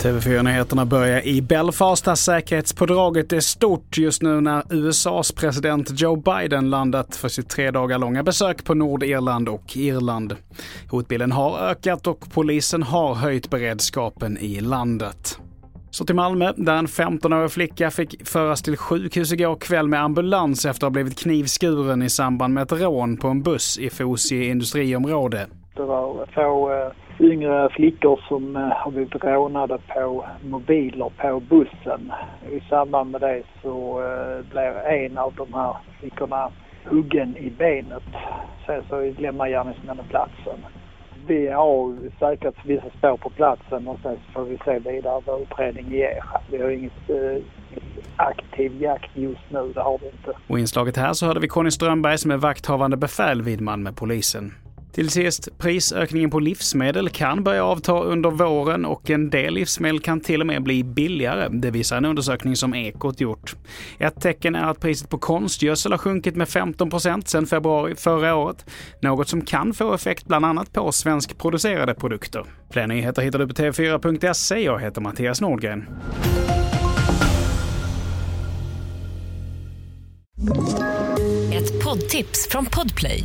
TV4-nyheterna börjar i Belfast där säkerhetspådraget är stort just nu när USAs president Joe Biden landat för sitt tre dagar långa besök på Nordirland och Irland. Hotbilden har ökat och polisen har höjt beredskapen i landet. Så till Malmö, där en 15-årig flicka fick föras till sjukhus igår kväll med ambulans efter att ha blivit knivskuren i samband med ett rån på en buss i Fosie industriområde. Det var två eh, yngre flickor som eh, har blivit rånade på mobiler på bussen. I samband med det så eh, blev en av de här flickorna huggen i benet. Sen så lämnar gärningsmännen platsen. Vi har säkrat vissa spår på platsen och sen får vi se vidare vad utredningen ger. Vi har inget eh, aktiv jakt just nu, det har vi inte. Och i inslaget här så hörde vi Conny Strömberg som är vakthavande befäl vid Malmöpolisen. Till sist, prisökningen på livsmedel kan börja avta under våren och en del livsmedel kan till och med bli billigare. Det visar en undersökning som Ekot gjort. Ett tecken är att priset på konstgödsel har sjunkit med 15% sedan februari förra året. Något som kan få effekt bland annat på svenskproducerade produkter. Fler nyheter hittar du på tv4.se. Jag heter Mattias Nordgren. Ett poddtips från Podplay.